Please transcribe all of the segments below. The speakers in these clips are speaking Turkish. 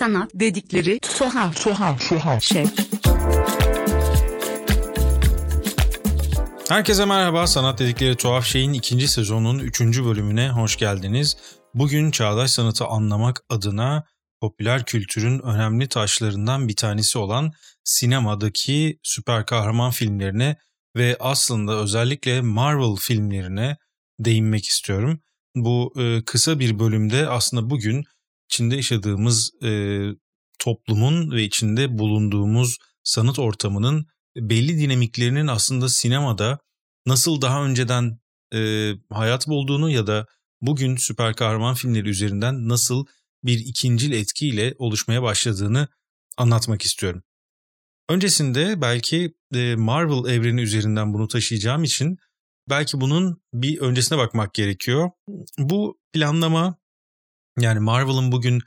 Sanat dedikleri tuhaf tuhaf tuhaf şey. Herkese merhaba. Sanat dedikleri tuhaf şeyin ikinci sezonun üçüncü bölümüne hoş geldiniz. Bugün çağdaş sanatı anlamak adına popüler kültürün önemli taşlarından bir tanesi olan sinemadaki süper kahraman filmlerine ve aslında özellikle Marvel filmlerine değinmek istiyorum. Bu e, kısa bir bölümde aslında bugün içinde yaşadığımız e, toplumun ve içinde bulunduğumuz sanat ortamının belli dinamiklerinin aslında sinemada nasıl daha önceden e, hayat bulduğunu ya da bugün süper kahraman filmleri üzerinden nasıl bir ikincil etkiyle oluşmaya başladığını anlatmak istiyorum. Öncesinde belki e, Marvel evreni üzerinden bunu taşıyacağım için belki bunun bir öncesine bakmak gerekiyor. Bu planlama yani Marvel'ın bugün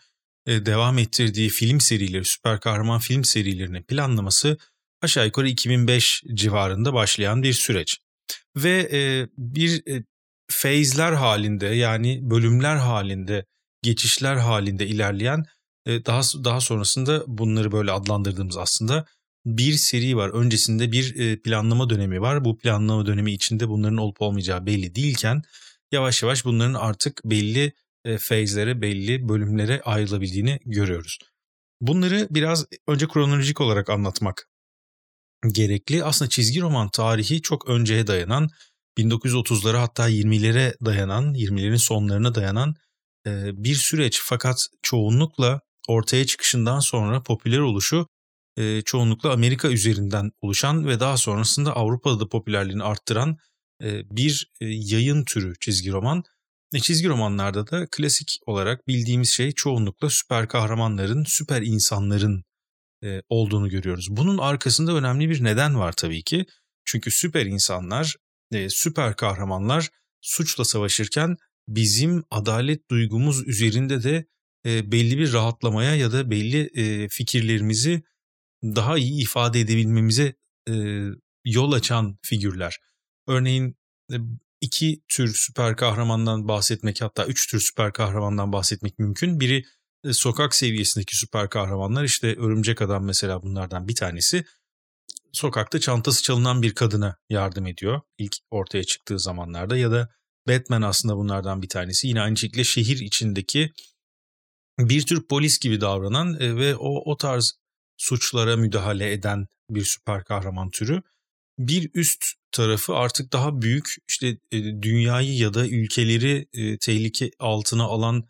e, devam ettirdiği film serileri, süper kahraman film serilerinin planlaması aşağı yukarı 2005 civarında başlayan bir süreç. Ve e, bir e, feyzler halinde yani bölümler halinde, geçişler halinde ilerleyen daha daha sonrasında bunları böyle adlandırdığımız aslında bir seri var. Öncesinde bir planlama dönemi var. Bu planlama dönemi içinde bunların olup olmayacağı belli değilken yavaş yavaş bunların artık belli feyzlere, belli bölümlere ayrılabildiğini görüyoruz. Bunları biraz önce kronolojik olarak anlatmak gerekli. Aslında çizgi roman tarihi çok önceye dayanan, 1930'lara hatta 20'lere dayanan, 20'lerin sonlarına dayanan bir süreç. Fakat çoğunlukla ortaya çıkışından sonra popüler oluşu çoğunlukla Amerika üzerinden oluşan ve daha sonrasında Avrupa'da da popülerliğini arttıran bir yayın türü çizgi roman. Çizgi romanlarda da klasik olarak bildiğimiz şey çoğunlukla süper kahramanların, süper insanların e, olduğunu görüyoruz. Bunun arkasında önemli bir neden var tabii ki. Çünkü süper insanlar, e, süper kahramanlar suçla savaşırken bizim adalet duygumuz üzerinde de e, belli bir rahatlamaya ya da belli fikirlerimizi daha iyi ifade edebilmemize yol açan figürler. Örneğin iki tür süper kahramandan bahsetmek hatta üç tür süper kahramandan bahsetmek mümkün. Biri e, sokak seviyesindeki süper kahramanlar işte Örümcek Adam mesela bunlardan bir tanesi. Sokakta çantası çalınan bir kadına yardım ediyor ilk ortaya çıktığı zamanlarda ya da Batman aslında bunlardan bir tanesi. Yine aynı şekilde şehir içindeki bir tür polis gibi davranan e, ve o o tarz suçlara müdahale eden bir süper kahraman türü. Bir üst tarafı artık daha büyük işte e, dünyayı ya da ülkeleri e, tehlike altına alan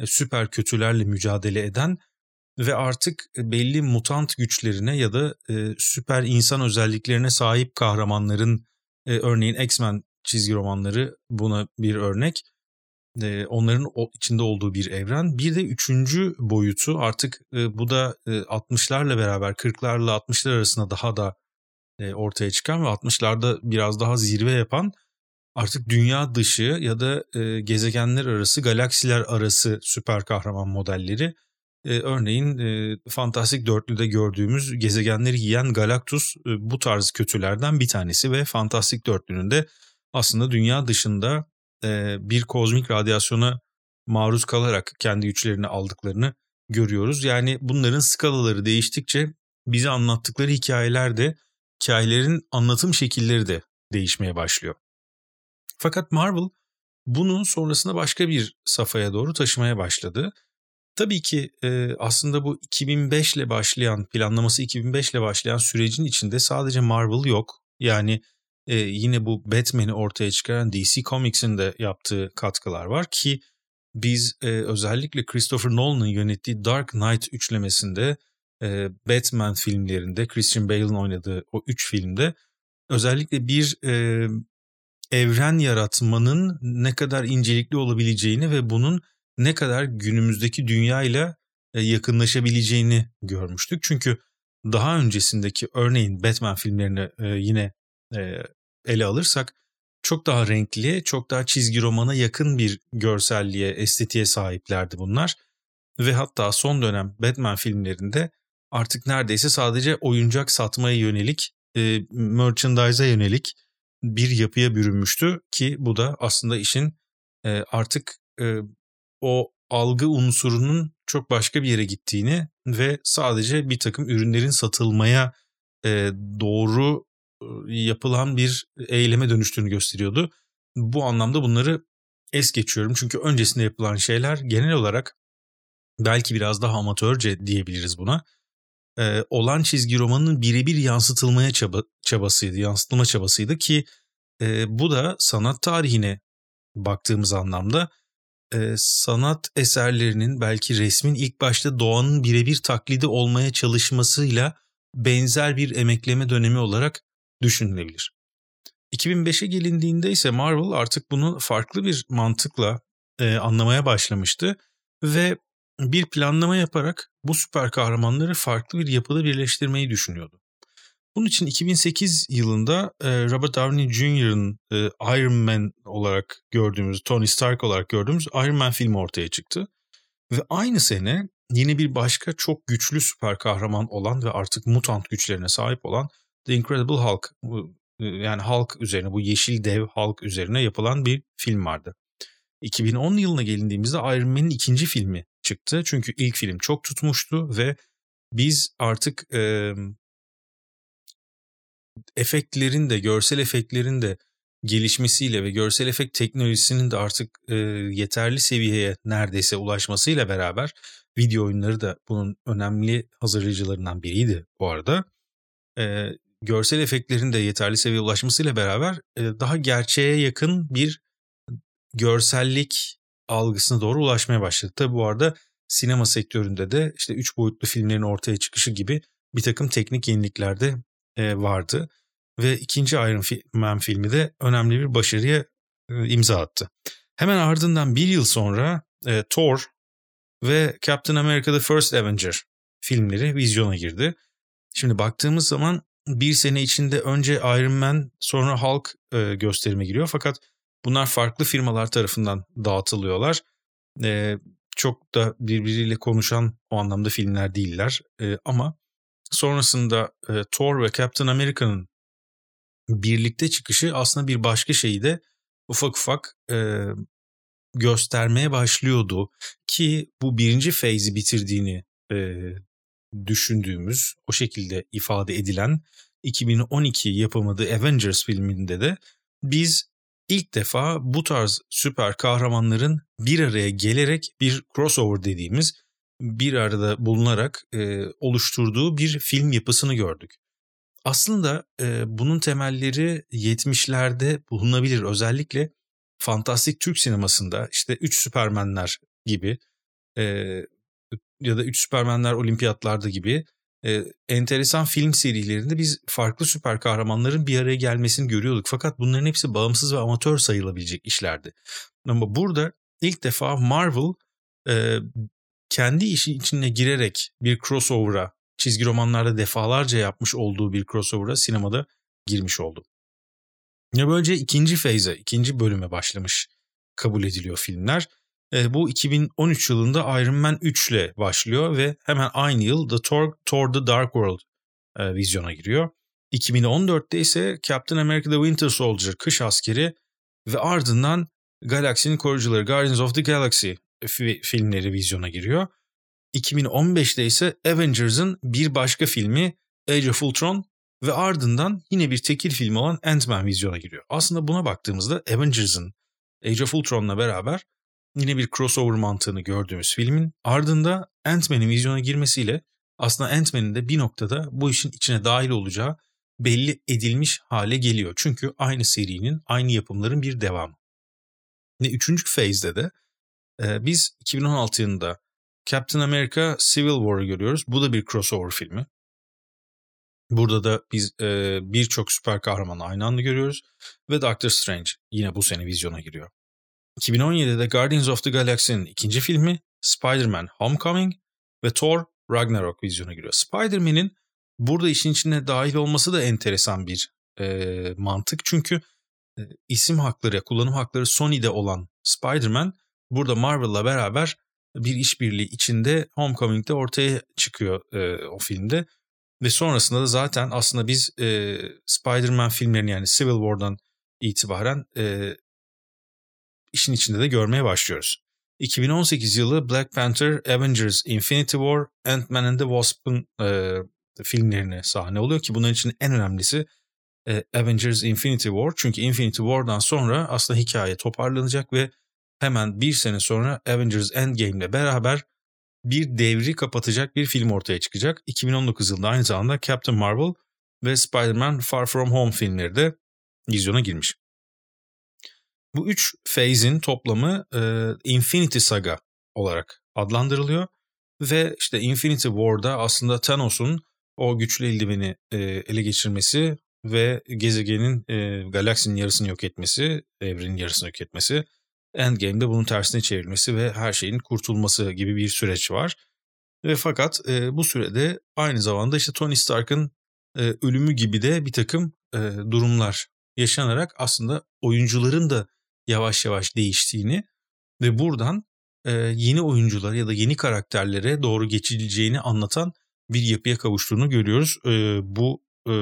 e, süper kötülerle mücadele eden ve artık belli mutant güçlerine ya da süper insan özelliklerine sahip kahramanların örneğin X-Men çizgi romanları buna bir örnek. Onların içinde olduğu bir evren. Bir de üçüncü boyutu artık bu da 60'larla beraber 40'larla 60'lar arasında daha da ortaya çıkan ve 60'larda biraz daha zirve yapan artık dünya dışı ya da e, gezegenler arası, galaksiler arası süper kahraman modelleri. E, örneğin e, Fantastik Dörtlü'de gördüğümüz gezegenleri yiyen Galactus e, bu tarz kötülerden bir tanesi ve Fantastik Dörtlü'nün de aslında dünya dışında e, bir kozmik radyasyona maruz kalarak kendi güçlerini aldıklarını görüyoruz. Yani bunların skalaları değiştikçe bize anlattıkları hikayeler de hikayelerin anlatım şekilleri de değişmeye başlıyor. Fakat Marvel bunu sonrasında başka bir safhaya doğru taşımaya başladı. Tabii ki e, aslında bu 2005 ile başlayan, planlaması 2005 ile başlayan sürecin içinde sadece Marvel yok. Yani e, yine bu Batman'i ortaya çıkaran DC Comics'in de yaptığı katkılar var ki biz e, özellikle Christopher Nolan'ın yönettiği Dark Knight üçlemesinde e, Batman filmlerinde Christian Bale'ın oynadığı o üç filmde özellikle bir e, evren yaratmanın ne kadar incelikli olabileceğini ve bunun ne kadar günümüzdeki dünyayla e, yakınlaşabileceğini görmüştük. Çünkü daha öncesindeki örneğin Batman filmlerini e, yine e, ele alırsak çok daha renkli, çok daha çizgi romana yakın bir görselliğe, estetiğe sahiplerdi bunlar. Ve hatta son dönem Batman filmlerinde artık neredeyse sadece oyuncak satmaya yönelik, e, merchandise'a yönelik bir yapıya bürünmüştü ki bu da aslında işin e, artık e, o algı unsurunun çok başka bir yere gittiğini ve sadece bir takım ürünlerin satılmaya e, doğru e, yapılan bir eyleme dönüştüğünü gösteriyordu. Bu anlamda bunları es geçiyorum çünkü öncesinde yapılan şeyler genel olarak belki biraz daha amatörce diyebiliriz buna. Ee, olan çizgi romanının birebir yansıtılmaya çaba, çabasıydı, yansıtılma çabasıydı ki e, bu da sanat tarihine baktığımız anlamda e, sanat eserlerinin belki resmin ilk başta doğanın birebir taklidi olmaya çalışmasıyla benzer bir emekleme dönemi olarak düşünülebilir. 2005'e gelindiğinde ise Marvel artık bunu farklı bir mantıkla e, anlamaya başlamıştı ve bir planlama yaparak bu süper kahramanları farklı bir yapıda birleştirmeyi düşünüyordu. Bunun için 2008 yılında e, Robert Downey Jr.'ın e, Iron Man olarak gördüğümüz, Tony Stark olarak gördüğümüz Iron Man filmi ortaya çıktı. Ve aynı sene yine bir başka çok güçlü süper kahraman olan ve artık mutant güçlerine sahip olan The Incredible Hulk e, yani Hulk üzerine bu yeşil dev Hulk üzerine yapılan bir film vardı. 2010 yılına gelindiğimizde Iron Man'in ikinci filmi çıktı. Çünkü ilk film çok tutmuştu ve biz artık e, efektlerin de görsel efektlerin de gelişmesiyle ve görsel efekt teknolojisinin de artık e, yeterli seviyeye neredeyse ulaşmasıyla beraber video oyunları da bunun önemli hazırlayıcılarından biriydi bu arada. E, görsel efektlerin de yeterli seviyeye ulaşmasıyla beraber e, daha gerçeğe yakın bir görsellik algısına doğru ulaşmaya başladı. Tabi bu arada sinema sektöründe de işte üç boyutlu filmlerin ortaya çıkışı gibi bir takım teknik yenilikler de e, vardı. Ve ikinci Iron Man filmi de önemli bir başarıya e, imza attı. Hemen ardından bir yıl sonra e, Thor ve Captain America The First Avenger filmleri vizyona girdi. Şimdi baktığımız zaman bir sene içinde önce Iron Man sonra Hulk e, gösterime giriyor. Fakat bunlar farklı firmalar tarafından dağıtılıyorlar. E, çok da birbiriyle konuşan o anlamda filmler değiller. E, ama sonrasında e, Thor ve Captain America'nın birlikte çıkışı aslında bir başka şeyi de ufak ufak e, göstermeye başlıyordu. Ki bu birinci feyzi bitirdiğini e, düşündüğümüz, o şekilde ifade edilen 2012 yapımı The Avengers filminde de biz ilk defa bu tarz süper kahramanların bir araya gelerek bir crossover dediğimiz bir arada bulunarak e, oluşturduğu bir film yapısını gördük. Aslında e, bunun temelleri 70'lerde bulunabilir. Özellikle fantastik Türk sinemasında işte 3 Süpermenler gibi e, ya da 3 Süpermenler olimpiyatlarda gibi e, enteresan film serilerinde biz farklı süper kahramanların bir araya gelmesini görüyorduk. Fakat bunların hepsi bağımsız ve amatör sayılabilecek işlerdi. Ama burada ilk defa Marvel e, kendi işi içine girerek bir crossover'a çizgi romanlarda defalarca yapmış olduğu bir crossover'a sinemada girmiş oldu. Ya böylece ikinci feyze, ikinci bölüme başlamış kabul ediliyor filmler. E, bu 2013 yılında Iron Man 3 ile başlıyor ve hemen aynı yıl The Thor, Thor The Dark World e, vizyona giriyor. 2014'te ise Captain America The Winter Soldier, Kış Askeri ve ardından Galaksinin Koruyucuları Guardians of the Galaxy filmleri vizyona giriyor. 2015'te ise Avengers'ın bir başka filmi Age of Ultron ve ardından yine bir tekil film olan Ant-Man vizyona giriyor. Aslında buna baktığımızda Avengers'ın Age of Ultron'la beraber yine bir crossover mantığını gördüğümüz filmin ardında Ant-Man'in vizyona girmesiyle aslında Ant-Man'in de bir noktada bu işin içine dahil olacağı belli edilmiş hale geliyor. Çünkü aynı serinin, aynı yapımların bir devamı. Ve üçüncü phase'de de e, biz 2016 yılında Captain America Civil War'ı görüyoruz. Bu da bir crossover filmi. Burada da biz e, birçok süper kahramanı aynı anda görüyoruz. Ve Doctor Strange yine bu sene vizyona giriyor. 2017'de Guardians of the Galaxy'nin ikinci filmi Spider-Man Homecoming ve Thor Ragnarok vizyona giriyor. Spider-Man'in burada işin içine dahil olması da enteresan bir e, mantık. Çünkü e, isim hakları, kullanım hakları Sony'de olan Spider-Man burada Marvel'la beraber bir işbirliği içinde Homecoming'de ortaya çıkıyor e, o filmde. Ve sonrasında da zaten aslında biz e, Spider-Man filmlerini yani Civil War'dan itibaren e, işin içinde de görmeye başlıyoruz. 2018 yılı Black Panther, Avengers, Infinity War, Ant-Man and the Wasp'ın e, filmlerine sahne oluyor ki bunların için en önemlisi e, Avengers Infinity War. Çünkü Infinity War'dan sonra aslında hikaye toparlanacak ve hemen bir sene sonra Avengers Endgame ile beraber bir devri kapatacak bir film ortaya çıkacak. 2019 yılında aynı zamanda Captain Marvel ve Spider-Man Far From Home filmleri de vizyona girmiş. Bu üç phase'in toplamı e, Infinity Saga olarak adlandırılıyor. Ve işte Infinity War'da aslında Thanos'un o güçlü eldiveni e, ele geçirmesi ve gezegenin, e, galaksinin yarısını yok etmesi, evrenin yarısını yok etmesi, Endgame'de bunun tersine çevrilmesi ve her şeyin kurtulması gibi bir süreç var. Ve fakat e, bu sürede aynı zamanda işte Tony Stark'ın e, ölümü gibi de bir takım e, durumlar yaşanarak aslında oyuncuların da yavaş yavaş değiştiğini ve buradan e, yeni oyuncular ya da yeni karakterlere doğru geçileceğini anlatan bir yapıya kavuştuğunu görüyoruz. E, bu e,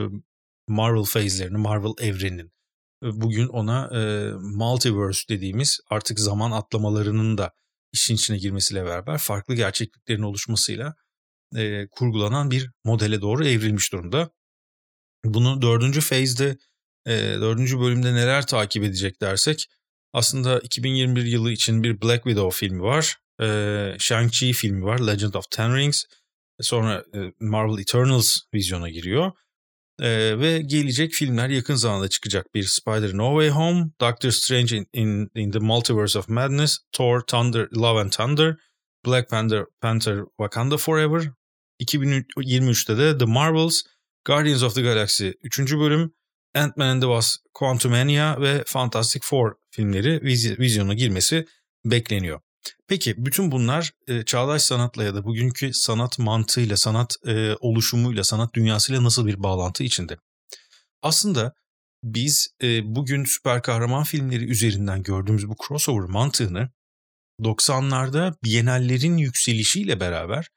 Marvel phase'lerini, Marvel evreninin. Bugün ona e, multiverse dediğimiz artık zaman atlamalarının da işin içine girmesiyle beraber farklı gerçekliklerin oluşmasıyla e, kurgulanan bir modele doğru evrilmiş durumda. Bunu dördüncü phase'de, e, dördüncü bölümde neler takip edecek dersek aslında 2021 yılı için bir Black Widow filmi var. E, Shang-Chi filmi var. Legend of Ten Rings. Sonra e, Marvel Eternals vizyona giriyor. E, ve gelecek filmler yakın zamanda çıkacak. Bir Spider No Way Home, Doctor Strange in, in, in the Multiverse of Madness, Thor Thunder, Love and Thunder, Black Panther, Panther Wakanda Forever. 2023'te de The Marvels, Guardians of the Galaxy 3. bölüm, Ant-Man and the Wasp, Quantumania ve Fantastic Four filmleri vizy- vizyona girmesi bekleniyor. Peki bütün bunlar e, çağdaş sanatla ya da bugünkü sanat mantığıyla, sanat e, oluşumuyla, sanat dünyasıyla nasıl bir bağlantı içinde? Aslında biz e, bugün süper kahraman filmleri üzerinden gördüğümüz bu crossover mantığını 90'larda bienallerin yükselişiyle beraber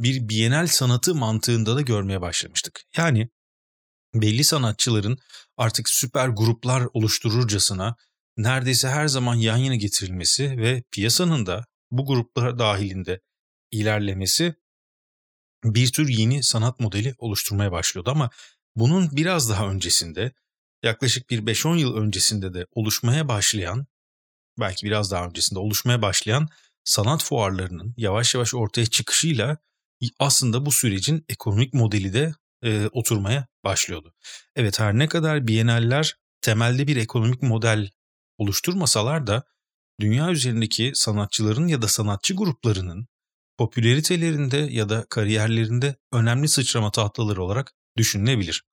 bir bienal sanatı mantığında da görmeye başlamıştık. Yani belli sanatçıların artık süper gruplar oluştururcasına neredeyse her zaman yan yana getirilmesi ve piyasanın da bu gruplar dahilinde ilerlemesi bir tür yeni sanat modeli oluşturmaya başlıyordu ama bunun biraz daha öncesinde yaklaşık bir 5-10 yıl öncesinde de oluşmaya başlayan belki biraz daha öncesinde oluşmaya başlayan sanat fuarlarının yavaş yavaş ortaya çıkışıyla aslında bu sürecin ekonomik modeli de e, oturmaya başlıyordu. Evet her ne kadar Biennaller temelde bir ekonomik model oluşturmasalar da dünya üzerindeki sanatçıların ya da sanatçı gruplarının popülaritelerinde ya da kariyerlerinde önemli sıçrama tahtaları olarak düşünülebilir.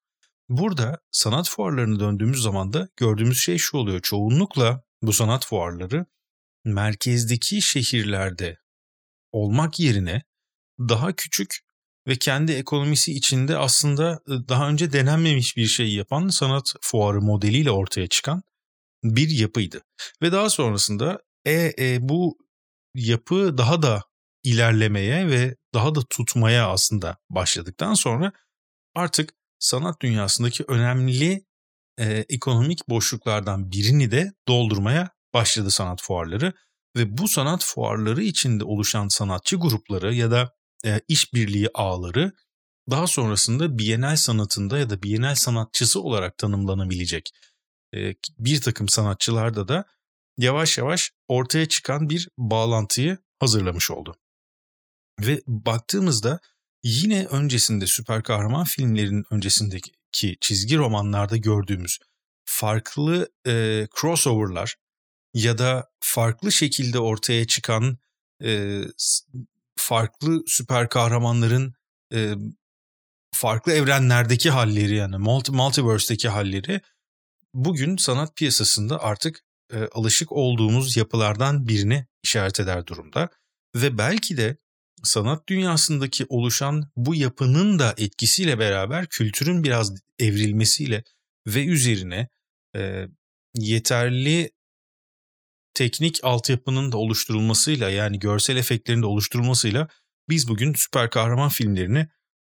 Burada sanat fuarlarına döndüğümüz zaman da gördüğümüz şey şu oluyor. Çoğunlukla bu sanat fuarları merkezdeki şehirlerde olmak yerine daha küçük ve kendi ekonomisi içinde aslında daha önce denenmemiş bir şey yapan sanat fuarı modeliyle ortaya çıkan bir yapıydı. Ve daha sonrasında e, e, bu yapı daha da ilerlemeye ve daha da tutmaya aslında başladıktan sonra artık sanat dünyasındaki önemli e, ekonomik boşluklardan birini de doldurmaya başladı sanat fuarları ve bu sanat fuarları içinde oluşan sanatçı grupları ya da e, işbirliği ağları daha sonrasında Bienal sanatında ya da Bienal sanatçısı olarak tanımlanabilecek bir takım sanatçılarda da yavaş yavaş ortaya çıkan bir bağlantıyı hazırlamış oldu. Ve baktığımızda yine öncesinde süper kahraman filmlerinin öncesindeki çizgi romanlarda gördüğümüz farklı e, crossoverlar ya da farklı şekilde ortaya çıkan e, farklı süper kahramanların e, farklı evrenlerdeki halleri yani multi, multiverse'deki halleri bugün sanat piyasasında artık e, alışık olduğumuz yapılardan birini işaret eder durumda ve belki de sanat dünyasındaki oluşan bu yapının da etkisiyle beraber kültürün biraz evrilmesiyle ve üzerine e, yeterli teknik altyapının da oluşturulmasıyla yani görsel efektlerin de oluşturulmasıyla biz bugün süper kahraman filmlerini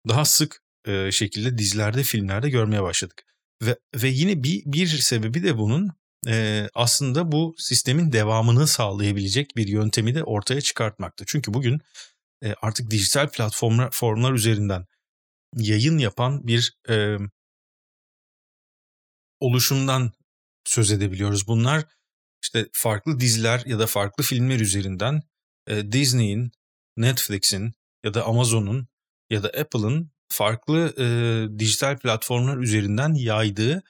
daha sık e, şekilde dizilerde, filmlerde görmeye başladık. Ve, ve yine bir, bir sebebi de bunun e, aslında bu sistemin devamını sağlayabilecek bir yöntemi de ortaya çıkartmakta. Çünkü bugün e, artık dijital platformlar formlar üzerinden yayın yapan bir e, oluşumdan söz edebiliyoruz. Bunlar işte farklı diziler ya da farklı filmler üzerinden e, Disney'in, Netflix'in ya da Amazon'un ya da Apple'ın farklı e, dijital platformlar üzerinden yaydığı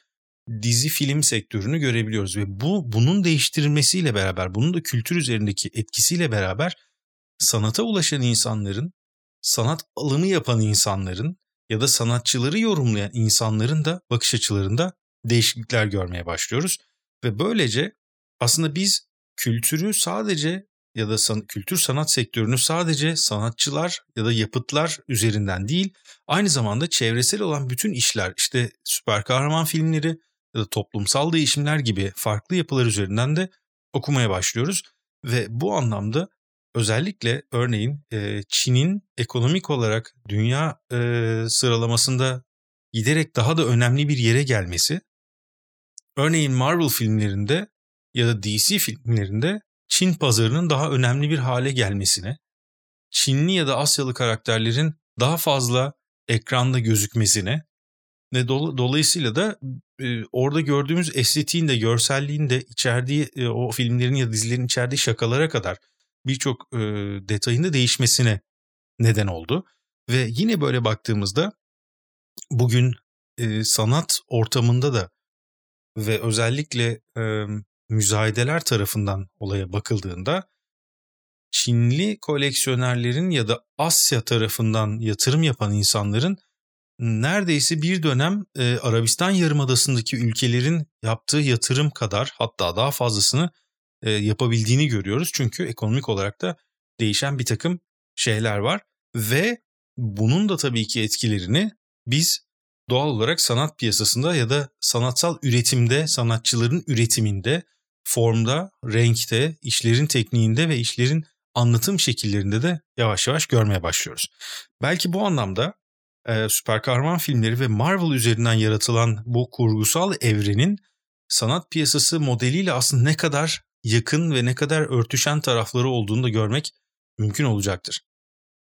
dizi film sektörünü görebiliyoruz ve bu bunun değiştirilmesiyle beraber bunun da kültür üzerindeki etkisiyle beraber sanata ulaşan insanların sanat alımı yapan insanların ya da sanatçıları yorumlayan insanların da bakış açılarında değişiklikler görmeye başlıyoruz. Ve böylece aslında biz kültürü sadece ya da san, kültür sanat sektörünü sadece sanatçılar ya da yapıtlar üzerinden değil, aynı zamanda çevresel olan bütün işler, işte süper kahraman filmleri ya da toplumsal değişimler gibi farklı yapılar üzerinden de okumaya başlıyoruz. Ve bu anlamda özellikle örneğin e, Çin'in ekonomik olarak dünya e, sıralamasında giderek daha da önemli bir yere gelmesi, örneğin Marvel filmlerinde ya da DC filmlerinde Çin pazarının daha önemli bir hale gelmesine, Çinli ya da Asyalı karakterlerin daha fazla ekranda gözükmesine ve dolayısıyla da e, orada gördüğümüz estetiğin de görselliğin de içerdiği e, o filmlerin ya dizilerin içerdiği şakalara kadar birçok e, detayın da değişmesine neden oldu. Ve yine böyle baktığımızda bugün e, sanat ortamında da ve özellikle e, müzayedeler tarafından olaya bakıldığında Çinli koleksiyonerlerin ya da Asya tarafından yatırım yapan insanların neredeyse bir dönem e, Arabistan Yarımadası'ndaki ülkelerin yaptığı yatırım kadar hatta daha fazlasını e, yapabildiğini görüyoruz. Çünkü ekonomik olarak da değişen bir takım şeyler var ve bunun da tabii ki etkilerini biz doğal olarak sanat piyasasında ya da sanatsal üretimde, sanatçıların üretiminde, formda, renkte, işlerin tekniğinde ve işlerin anlatım şekillerinde de yavaş yavaş görmeye başlıyoruz. Belki bu anlamda e, süper kahraman filmleri ve Marvel üzerinden yaratılan bu kurgusal evrenin sanat piyasası modeliyle aslında ne kadar yakın ve ne kadar örtüşen tarafları olduğunu da görmek mümkün olacaktır.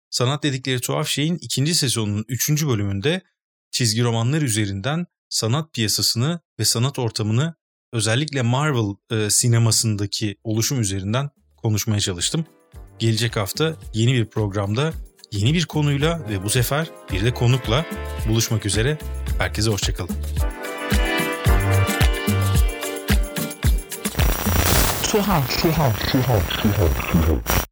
Sanat dedikleri tuhaf şeyin ikinci sezonunun üçüncü bölümünde çizgi romanlar üzerinden sanat piyasasını ve sanat ortamını özellikle Marvel e, sinemasındaki oluşum üzerinden konuşmaya çalıştım. Gelecek hafta yeni bir programda yeni bir konuyla ve bu sefer bir de konukla buluşmak üzere. Herkese hoşçakalın. Tuhaf, tuhaf, tuhaf, tuhaf, tuhaf.